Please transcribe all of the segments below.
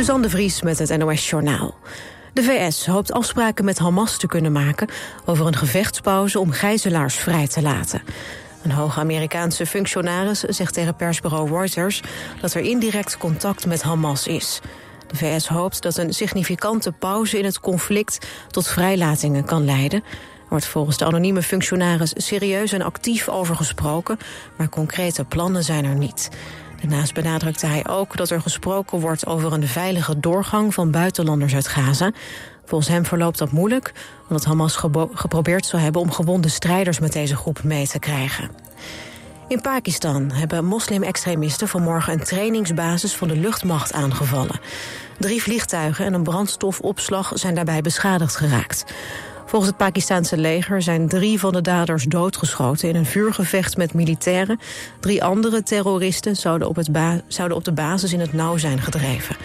Suzanne de Vries met het NOS Journaal. De VS hoopt afspraken met Hamas te kunnen maken... over een gevechtspauze om gijzelaars vrij te laten. Een hoge Amerikaanse functionaris zegt tegen persbureau Reuters... dat er indirect contact met Hamas is. De VS hoopt dat een significante pauze in het conflict... tot vrijlatingen kan leiden. Er wordt volgens de anonieme functionaris serieus en actief over gesproken... maar concrete plannen zijn er niet. Daarnaast benadrukte hij ook dat er gesproken wordt over een veilige doorgang van buitenlanders uit Gaza. Volgens hem verloopt dat moeilijk, omdat Hamas geprobeerd zou hebben om gewonde strijders met deze groep mee te krijgen. In Pakistan hebben moslim-extremisten vanmorgen een trainingsbasis van de luchtmacht aangevallen. Drie vliegtuigen en een brandstofopslag zijn daarbij beschadigd geraakt. Volgens het Pakistanse leger zijn drie van de daders doodgeschoten in een vuurgevecht met militairen. Drie andere terroristen zouden op, het zouden op de basis in het nauw zijn gedreven.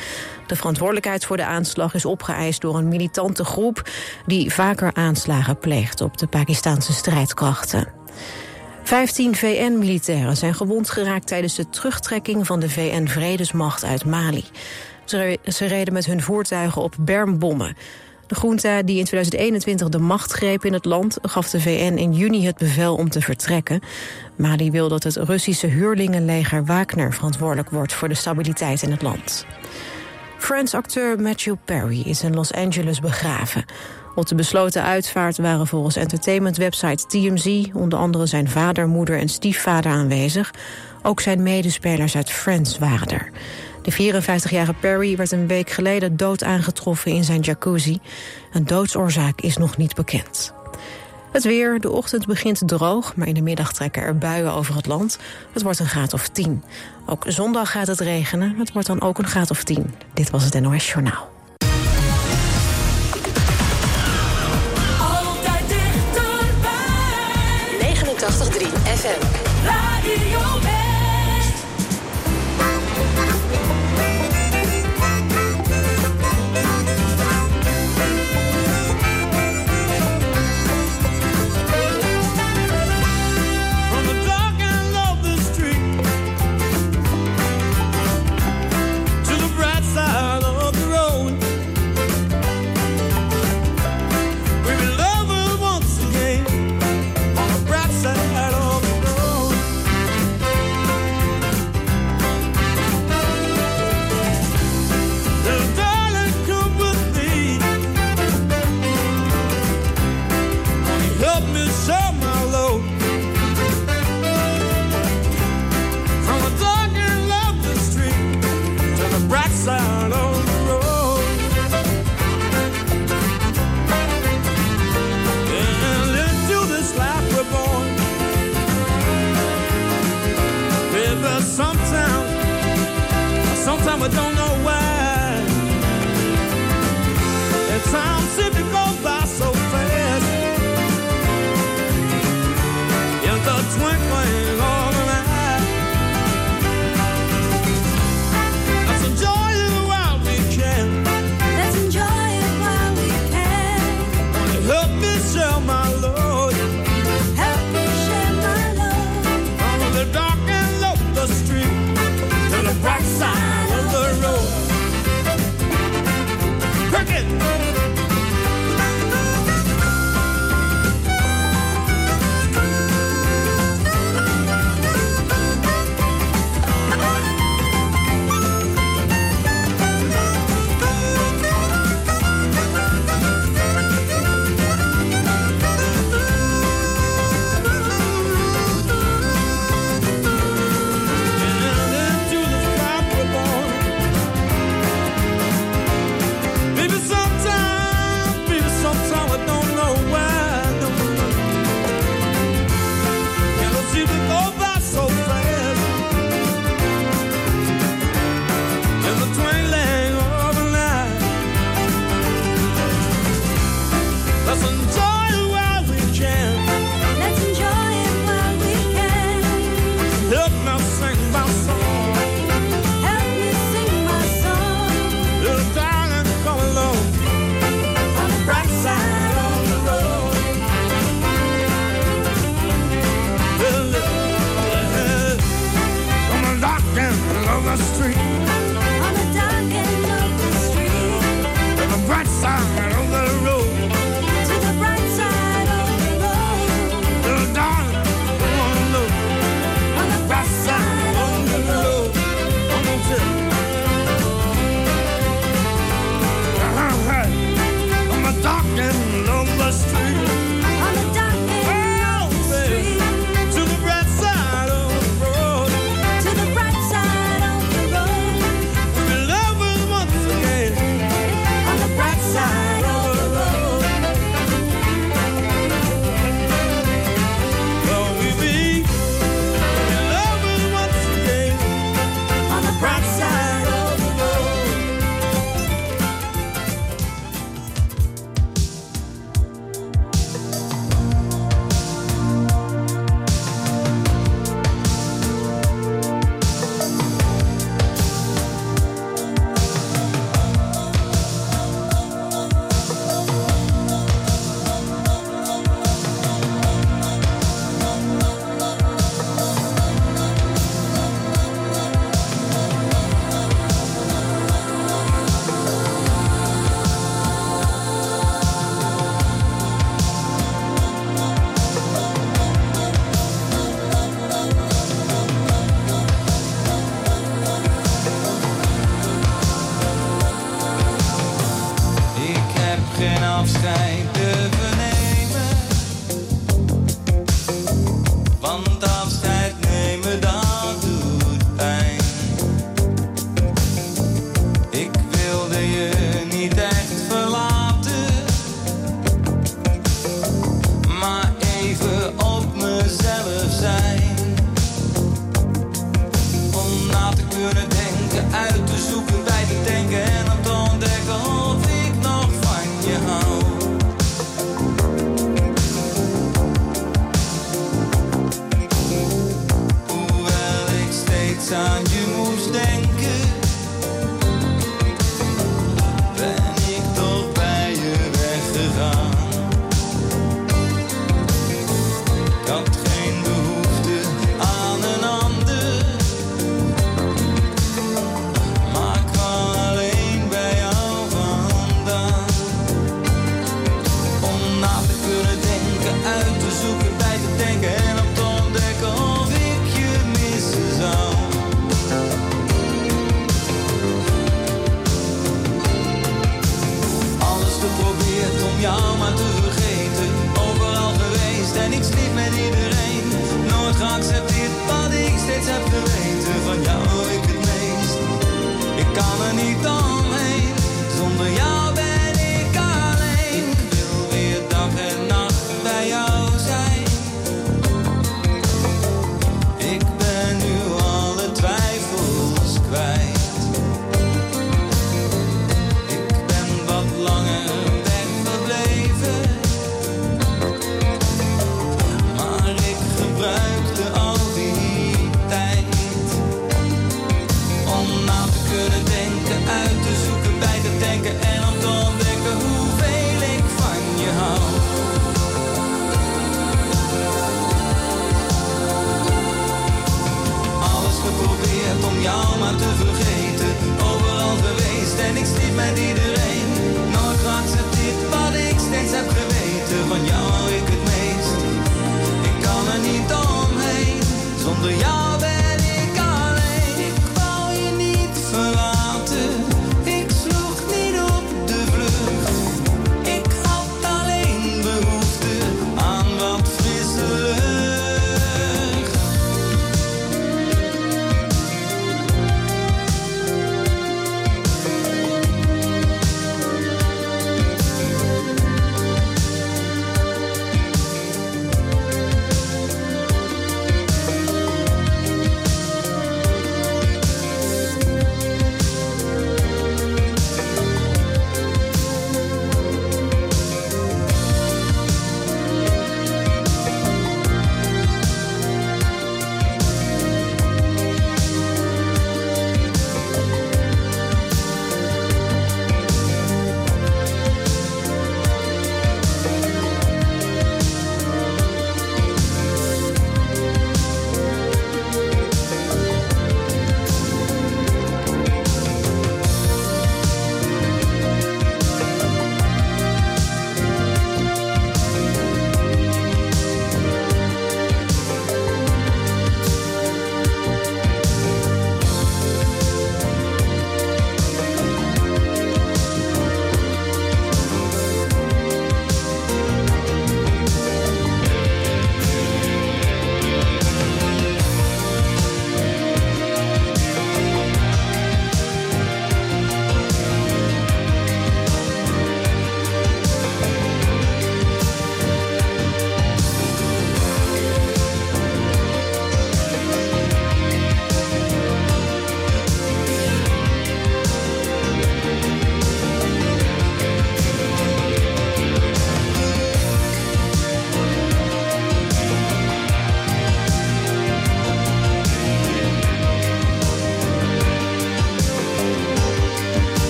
De verantwoordelijkheid voor de aanslag is opgeëist door een militante groep die vaker aanslagen pleegt op de Pakistanse strijdkrachten. Vijftien VN-militairen zijn gewond geraakt tijdens de terugtrekking van de VN-vredesmacht uit Mali. Ze reden met hun voertuigen op bermbommen. De junta die in 2021 de macht greep in het land... gaf de VN in juni het bevel om te vertrekken. Mali wil dat het Russische huurlingenleger Wagner... verantwoordelijk wordt voor de stabiliteit in het land. Friends-acteur Matthew Perry is in Los Angeles begraven. Op de besloten uitvaart waren volgens entertainmentwebsite TMZ... onder andere zijn vader, moeder en stiefvader aanwezig. Ook zijn medespelers uit Friends waren er. De 54-jarige Perry werd een week geleden dood aangetroffen in zijn jacuzzi. Een doodsoorzaak is nog niet bekend. Het weer, de ochtend begint droog, maar in de middag trekken er buien over het land. Het wordt een graad of 10. Ook zondag gaat het regenen, het wordt dan ook een graad of 10. Dit was het NOS Journaal.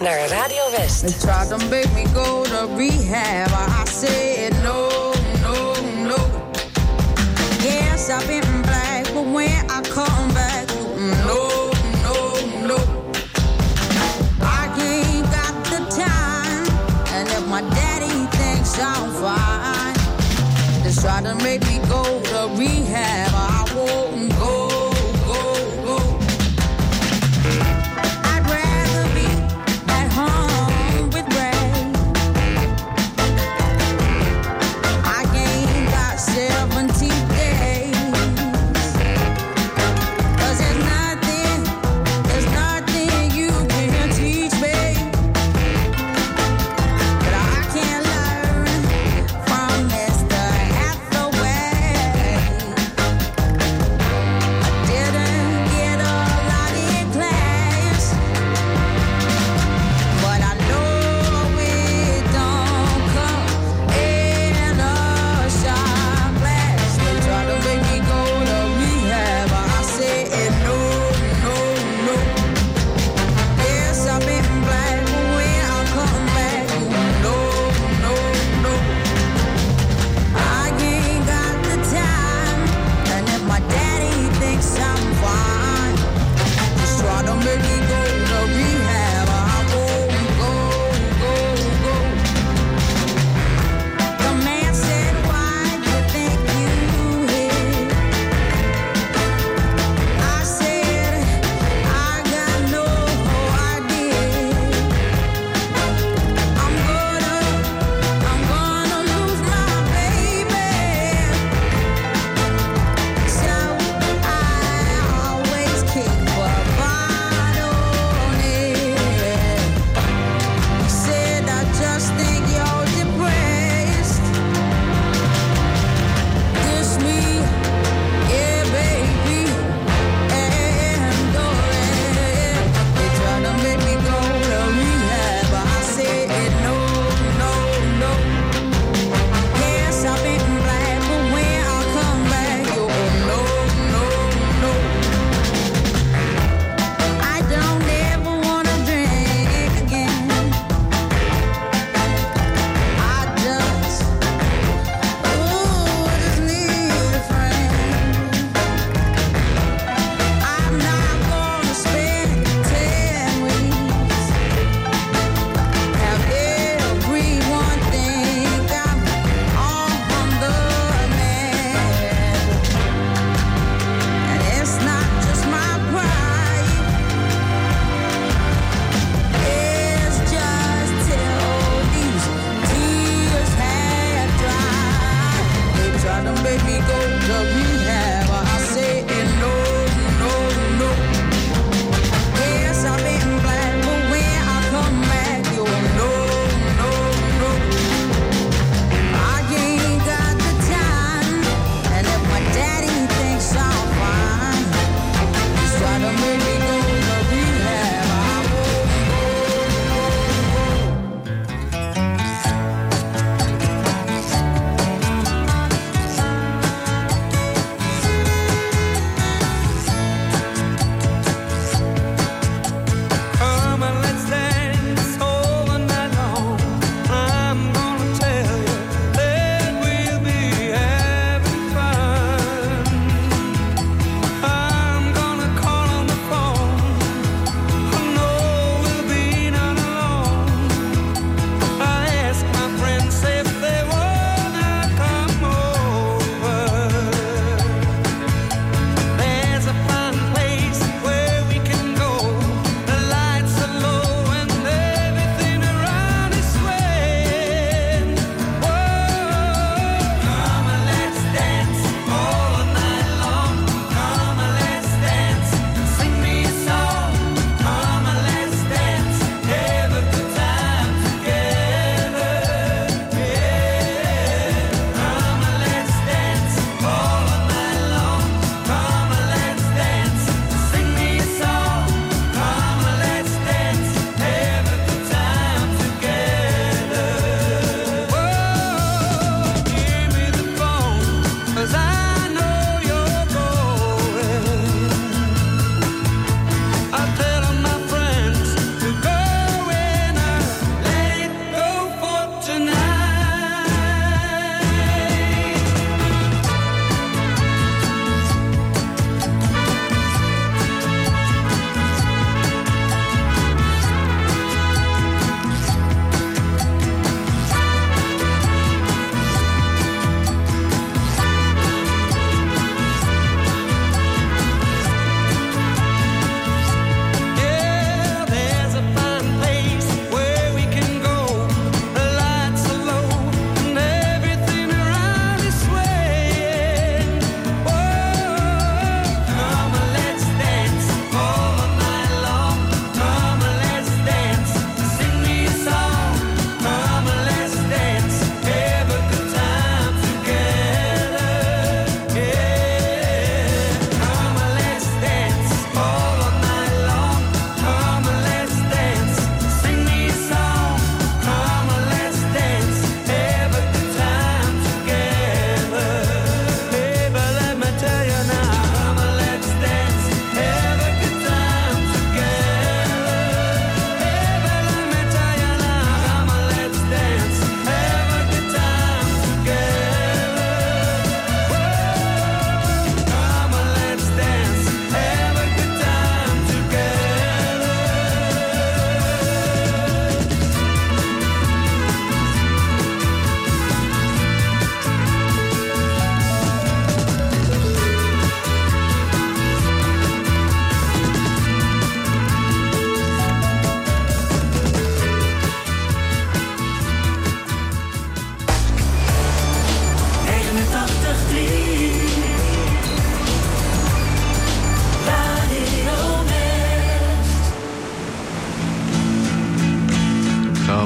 Naar Radio West. They tried to make me go to rehab. I said no, no, no. Yes, I've been black, but when I come back, no, no, no. I ain't got the time, and if my daddy thinks I'm fine, they try to make me go to rehab. I won't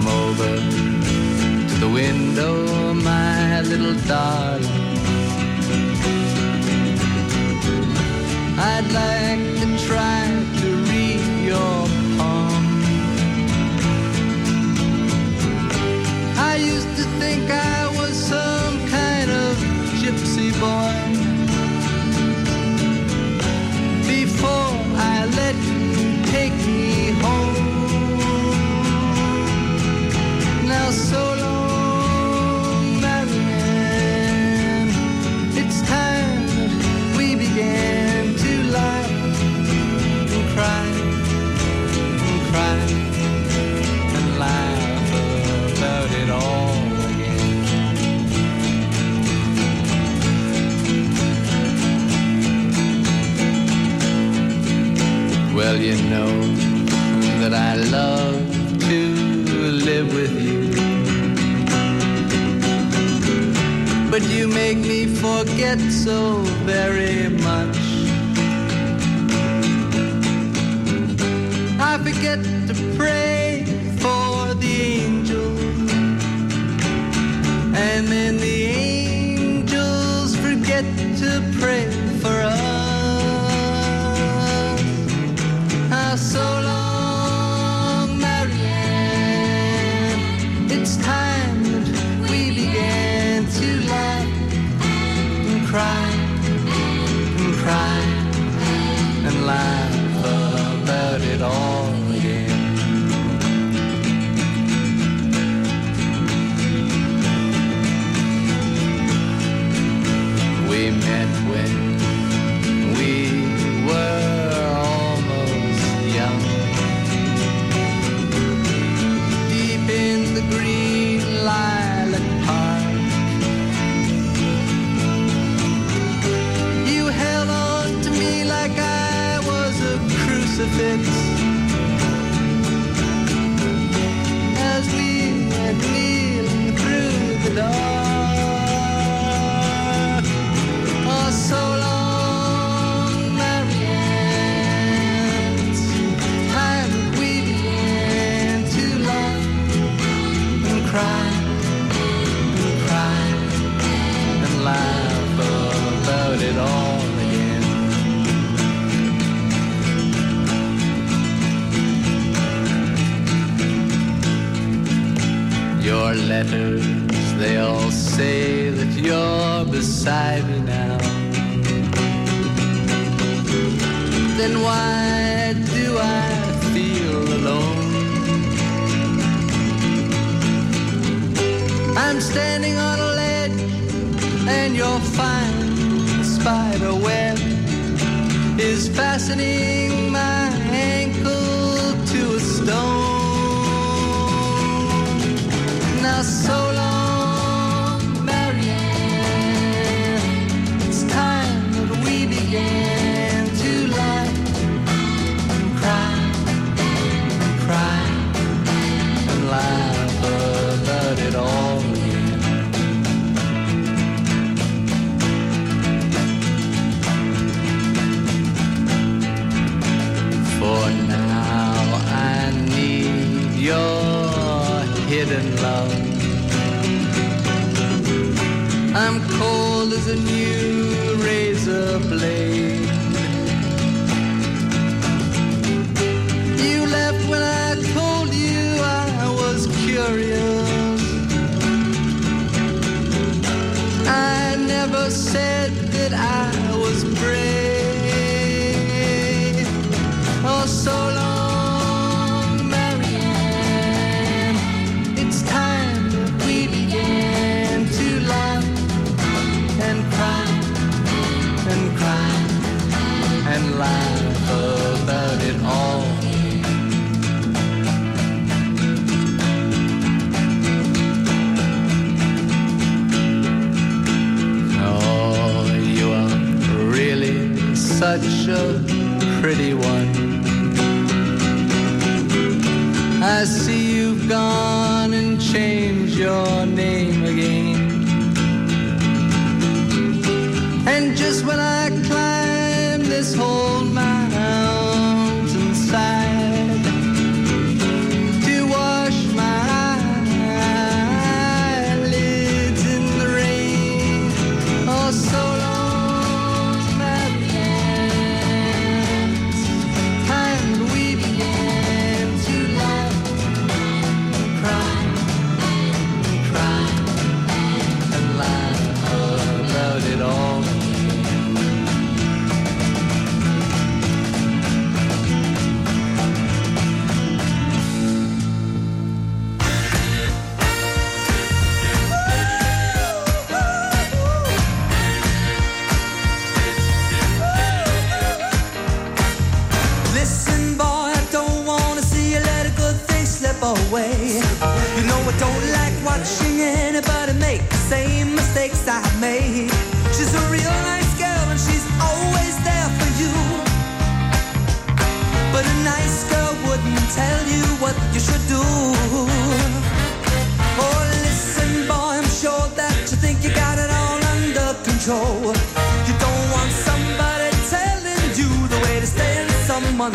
come over to the window, my little darling. I'd like but you make me forget so very much. I forget in love. I'm cold as a new razor blade. You left when I told you I was curious. I never said a pretty one. I see you've gone.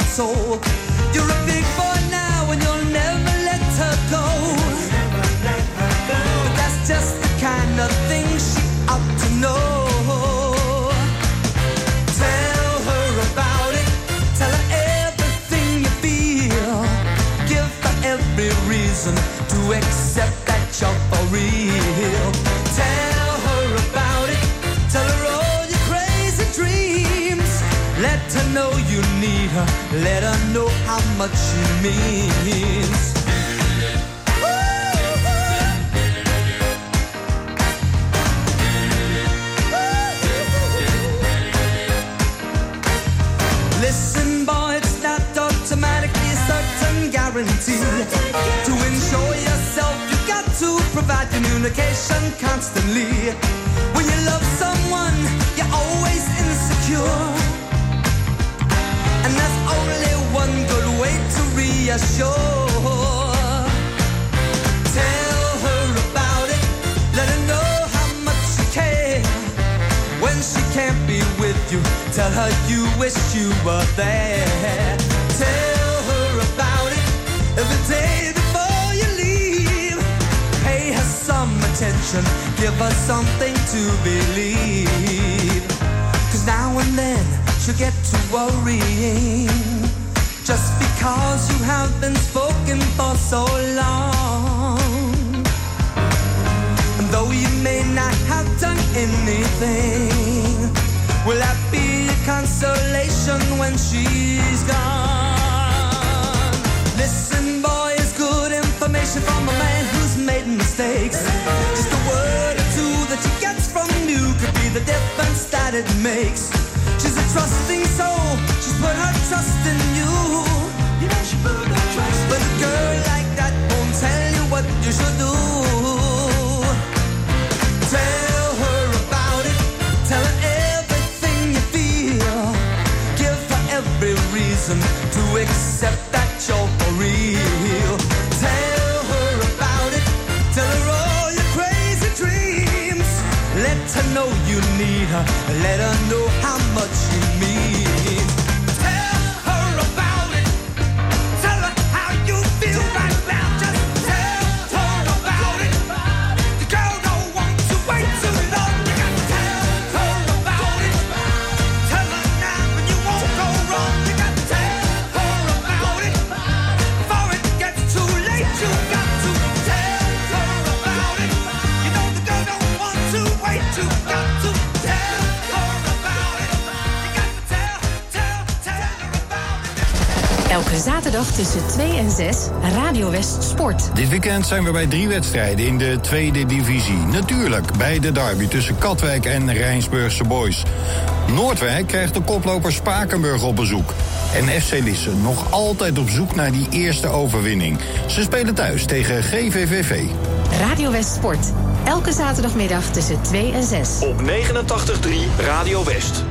Soul. You're a big boy now and you'll never let her go. But that's just the kind of thing she ought to know. Tell her about it. Tell her everything you feel. Give her every reason to accept that you're for real. Let her know how much she means. Listen, boy, it's not automatically a certain guarantee. To ensure yourself, you got to provide communication constantly. When you love someone, you're always insecure. Only one good way to reassure. Tell her about it, let her know how much you care. When she can't be with you, tell her you wish you were there. Tell her about it every day before you leave. Pay her some attention, give her something to believe. Cause now and then she'll get to worrying. Just because you have been spoken for so long. And though you may not have done anything, will that be a consolation when she's gone? Listen, boy, it's good information from a man who's made mistakes. Just a word or two that she gets from you could be the difference that it makes. Trusting soul, she's put her trust in you. You know she put her trust But a girl like that won't tell you what you should do. Tell her about it. Tell her everything you feel. Give her every reason to accept that you're for real. Tell her about it. Tell her all your crazy dreams. Let her know you need her. Let her know Elke zaterdag tussen 2 en 6 Radio West Sport. Dit weekend zijn we bij drie wedstrijden in de tweede divisie. Natuurlijk bij de derby tussen Katwijk en Rijnsburgse Boys. Noordwijk krijgt de koploper Spakenburg op bezoek. En FC Lisse nog altijd op zoek naar die eerste overwinning. Ze spelen thuis tegen GVVV. Radio West Sport. Elke zaterdagmiddag tussen 2 en 6. Op 89.3 Radio West.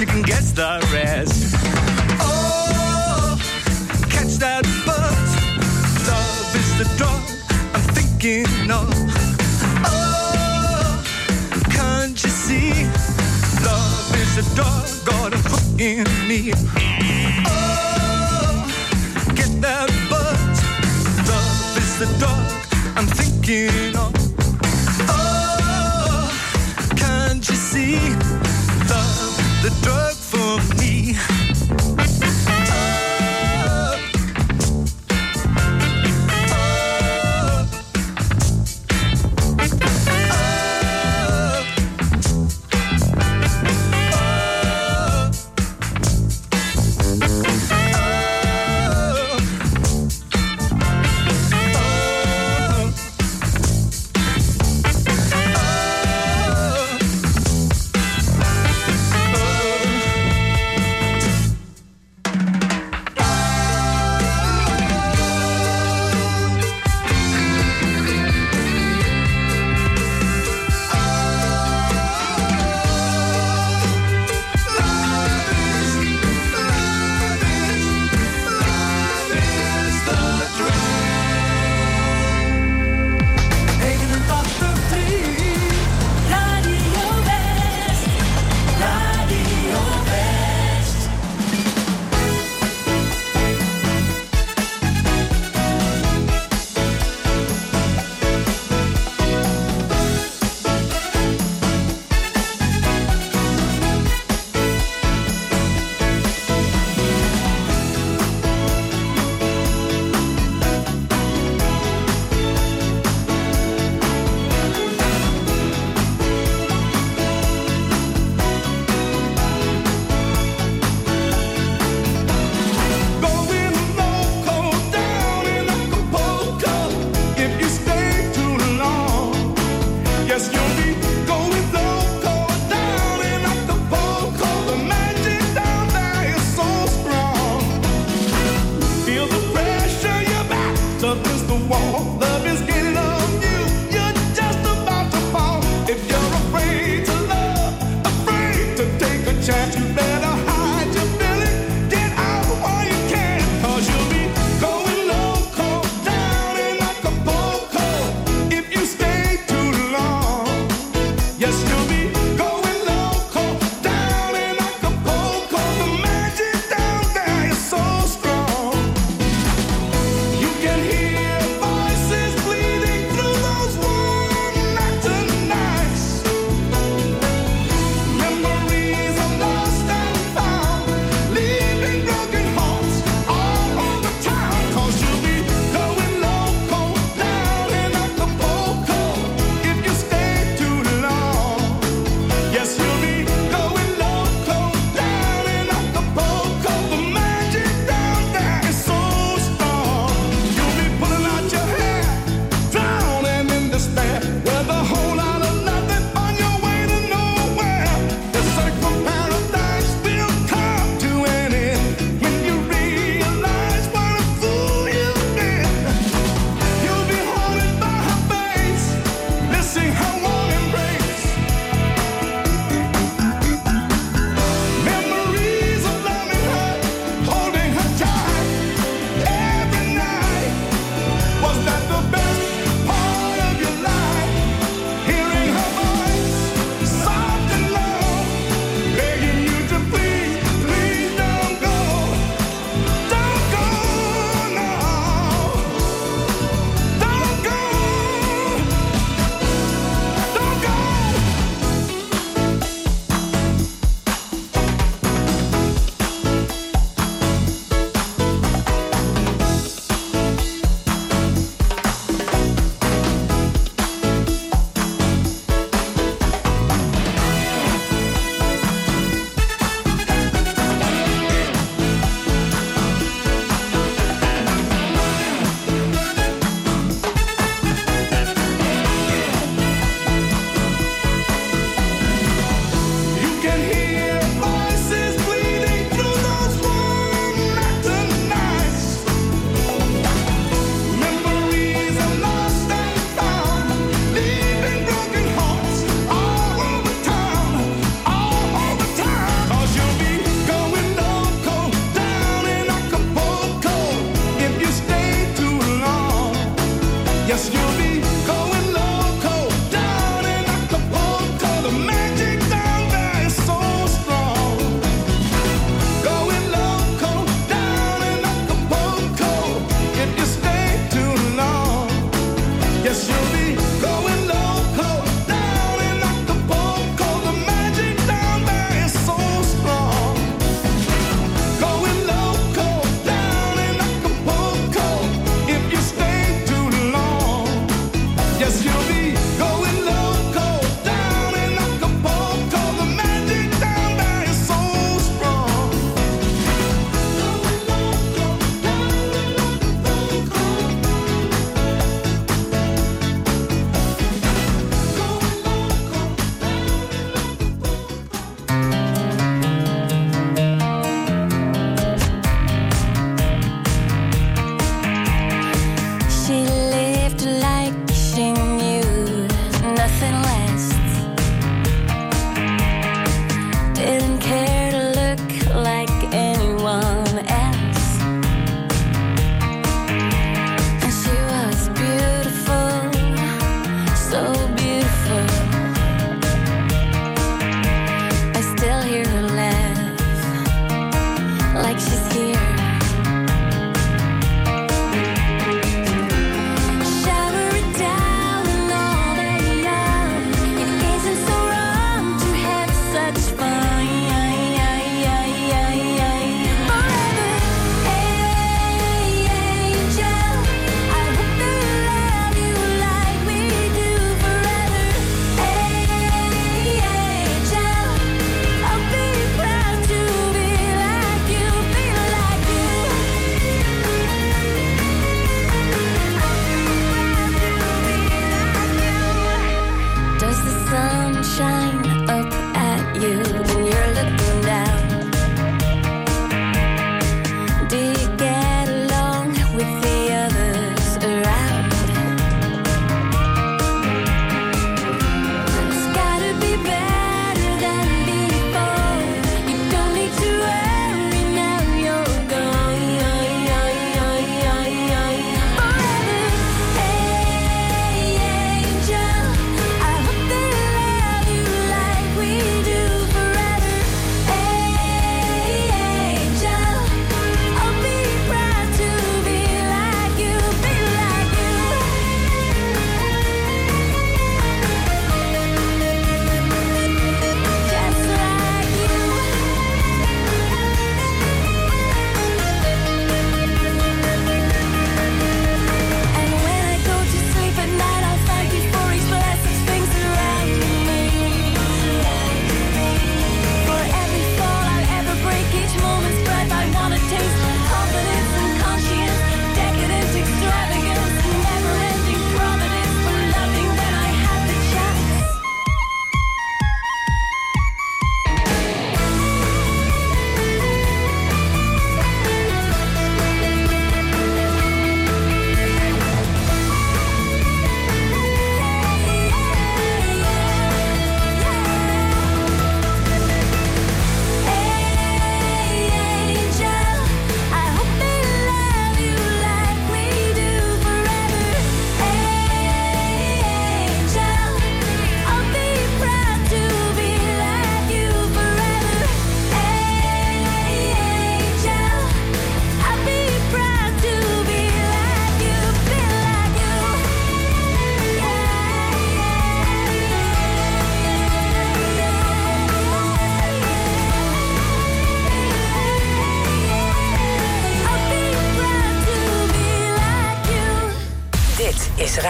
you can guess the rest. Oh, catch that buzz. Love is the drug I'm thinking of. Oh, can't you see? Love is the drug got a hook in me. Oh, get that buzz. Love is the drug I'm thinking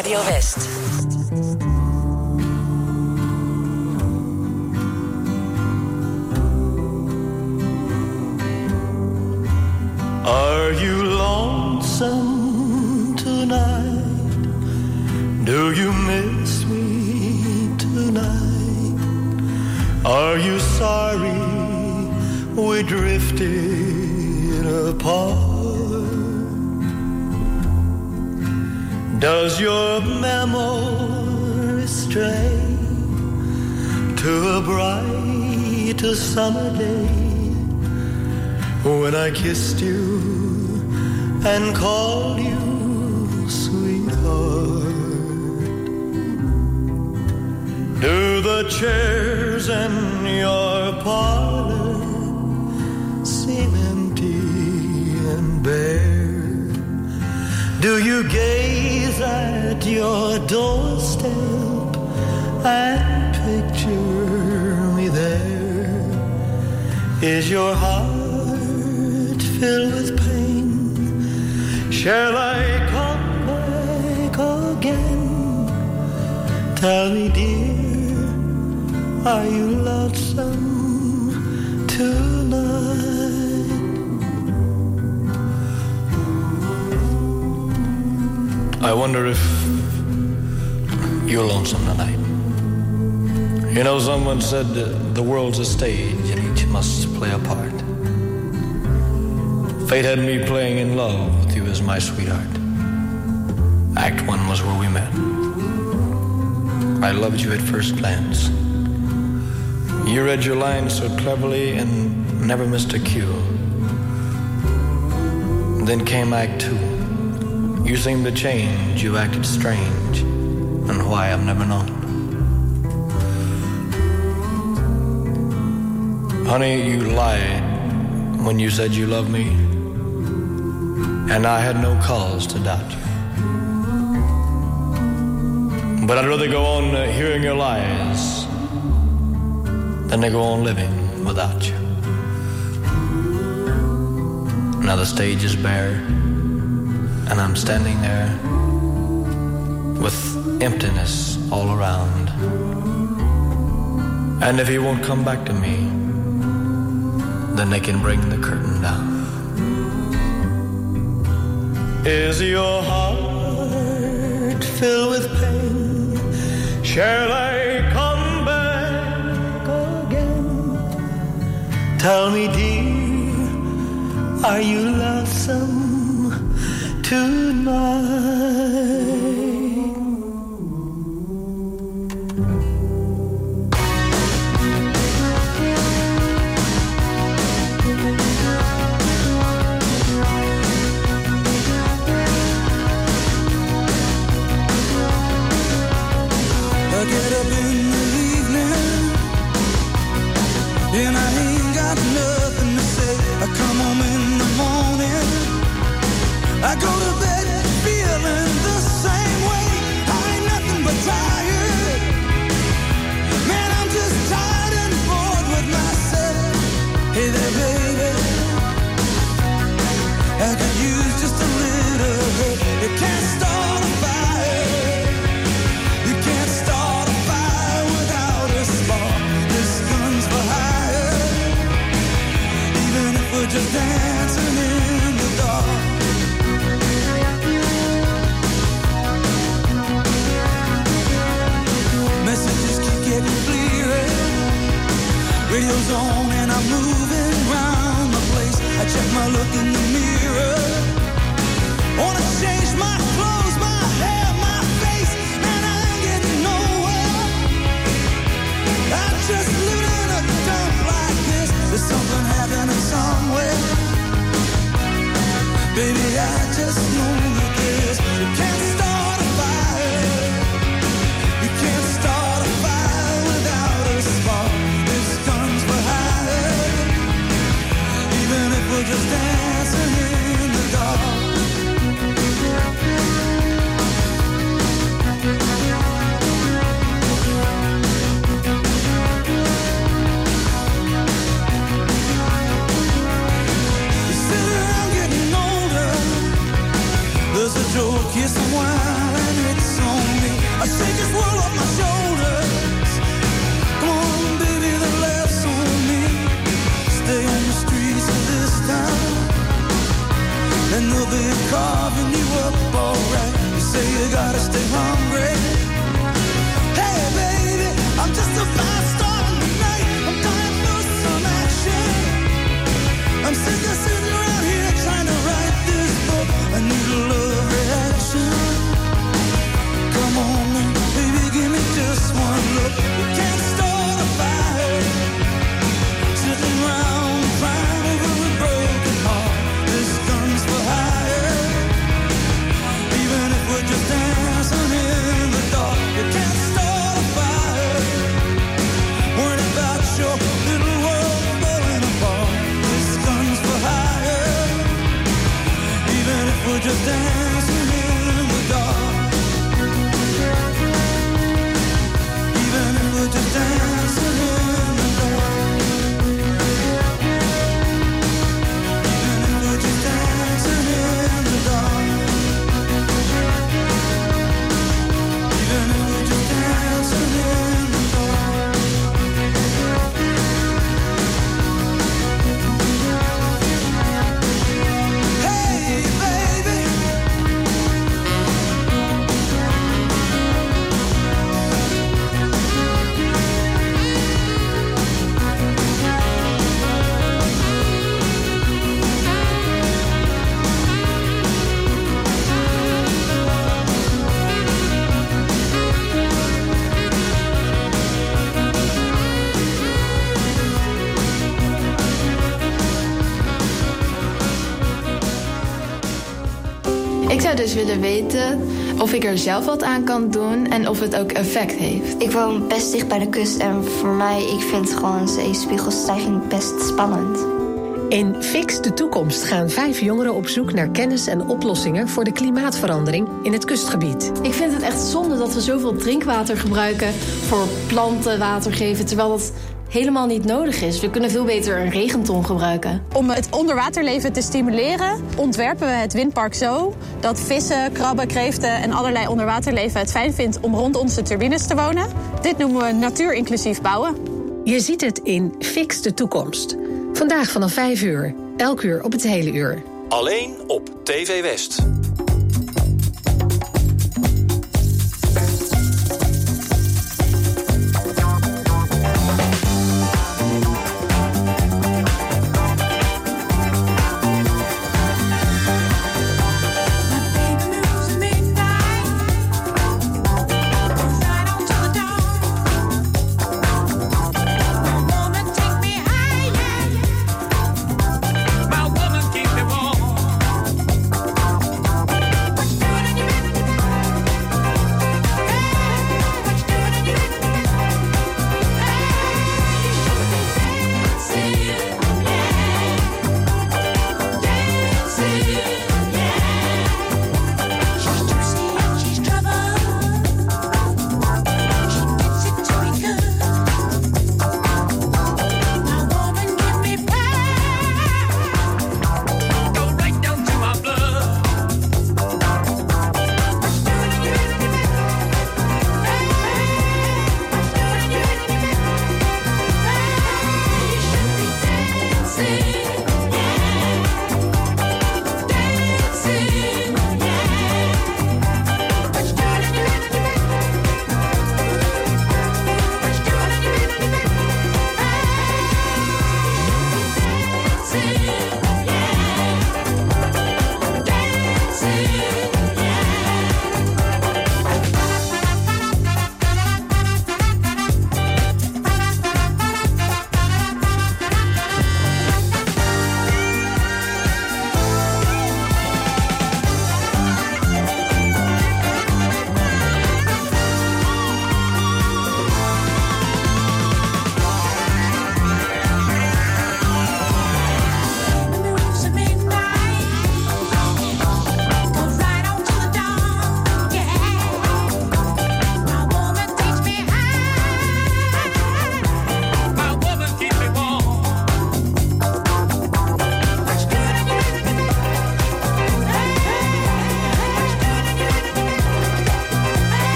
Radio West. Are you lonesome tonight? Do you miss me tonight? Are you sorry we drifted apart? Does your memory stray to a bright summer day? when I kissed you and called you sweetheart. Do the chairs in your parlor seem empty and bare? Do you gaze at your doorstep and picture me there? Is your heart filled with pain? Shall I come back again? Tell me, dear, are you lonesome I wonder if you're lonesome tonight. You know, someone said the world's a stage and each must play a part. Fate had me playing in love with you as my sweetheart. Act one was where we met. I loved you at first glance. You read your lines so cleverly and never missed a cue. Then came Act two. You seemed to change, you acted strange, and why I've never known. Honey, you lied when you said you loved me, and I had no cause to doubt you. But I'd rather go on hearing your lies than to go on living without you. Now the stage is bare, and I'm standing there with emptiness all around. And if he won't come back to me, then they can bring the curtain down. Is your heart filled with pain? Shall I come back again? Tell me, dear, are you lonesome tonight? Weten of ik er zelf wat aan kan doen en of het ook effect heeft. Ik woon best dicht bij de kust en voor mij, ik vind gewoon zeespiegelstijging best spannend. In Fix de Toekomst gaan vijf jongeren op zoek naar kennis en oplossingen voor de klimaatverandering in het kustgebied. Ik vind het echt zonde dat we zoveel drinkwater gebruiken voor planten water geven, terwijl dat helemaal niet nodig is. We kunnen veel beter een regenton gebruiken. Om het onderwaterleven te stimuleren, ontwerpen we het windpark zo dat vissen, krabben, kreeften en allerlei onderwaterleven het fijn vindt om rond onze turbines te wonen. Dit noemen we natuurinclusief bouwen. Je ziet het in Fix de Toekomst. Vandaag vanaf 5 uur. Elk uur op het hele uur. Alleen op TV West.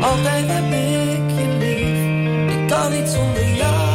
Altijd heb ik je lief. Ik kan niet zonder jou.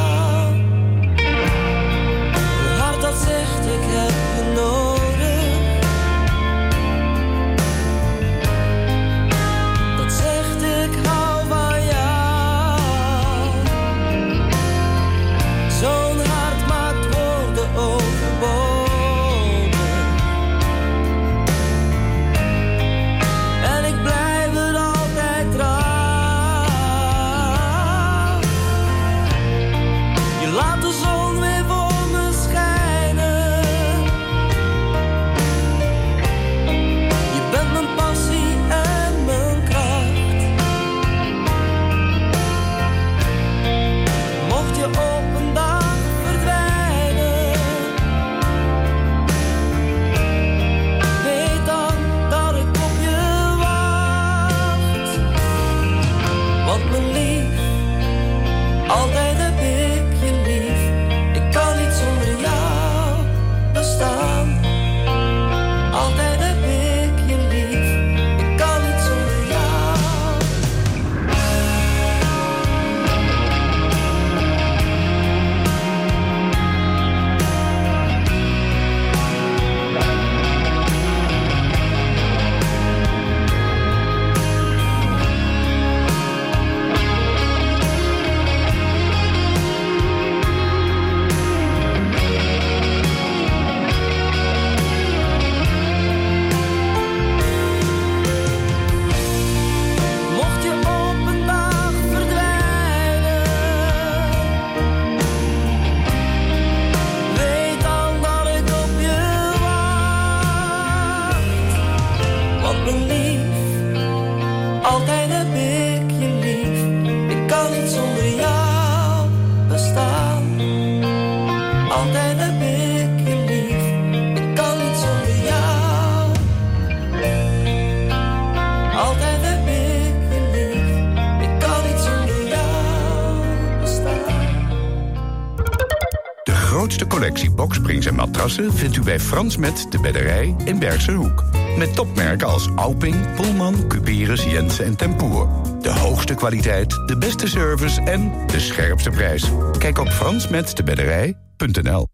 Vindt u bij Frans Met de Bedderij in Bergse Hoek. Met topmerken als Alping, Pullman, Cuperus, Jensen en Tempoer. De hoogste kwaliteit, de beste service en de scherpste prijs. Kijk op fransmetdebedderij.nl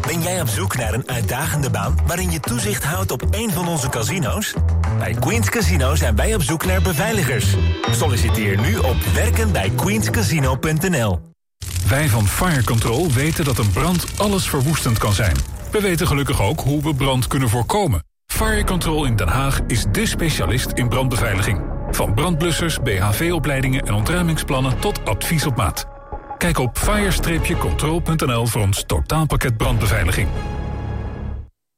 Ben jij op zoek naar een uitdagende baan waarin je toezicht houdt op een van onze casino's? Bij Queens Casino zijn wij op zoek naar beveiligers. Solliciteer nu op werkenbijqueenscasino.nl. Wij van Fire Control weten dat een brand alles verwoestend kan zijn. We weten gelukkig ook hoe we brand kunnen voorkomen. Fire Control in Den Haag is dé specialist in brandbeveiliging. Van brandblussers, BHV-opleidingen en ontruimingsplannen tot advies op maat. Kijk op fire-control.nl voor ons totaalpakket brandbeveiliging.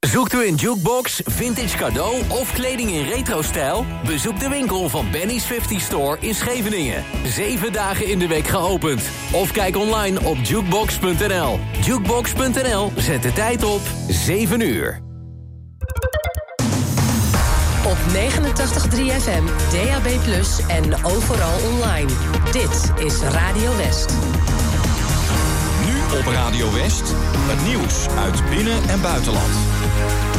Zoekt u een jukebox, vintage cadeau of kleding in retro-stijl? Bezoek de winkel van Benny's 50 Store in Scheveningen. Zeven dagen in de week geopend. Of kijk online op jukebox.nl. Jukebox.nl zet de tijd op 7 uur. Op 89.3 FM, DAB+, en overal online. Dit is Radio West. Nu op Radio West, het nieuws uit binnen- en buitenland. Bye.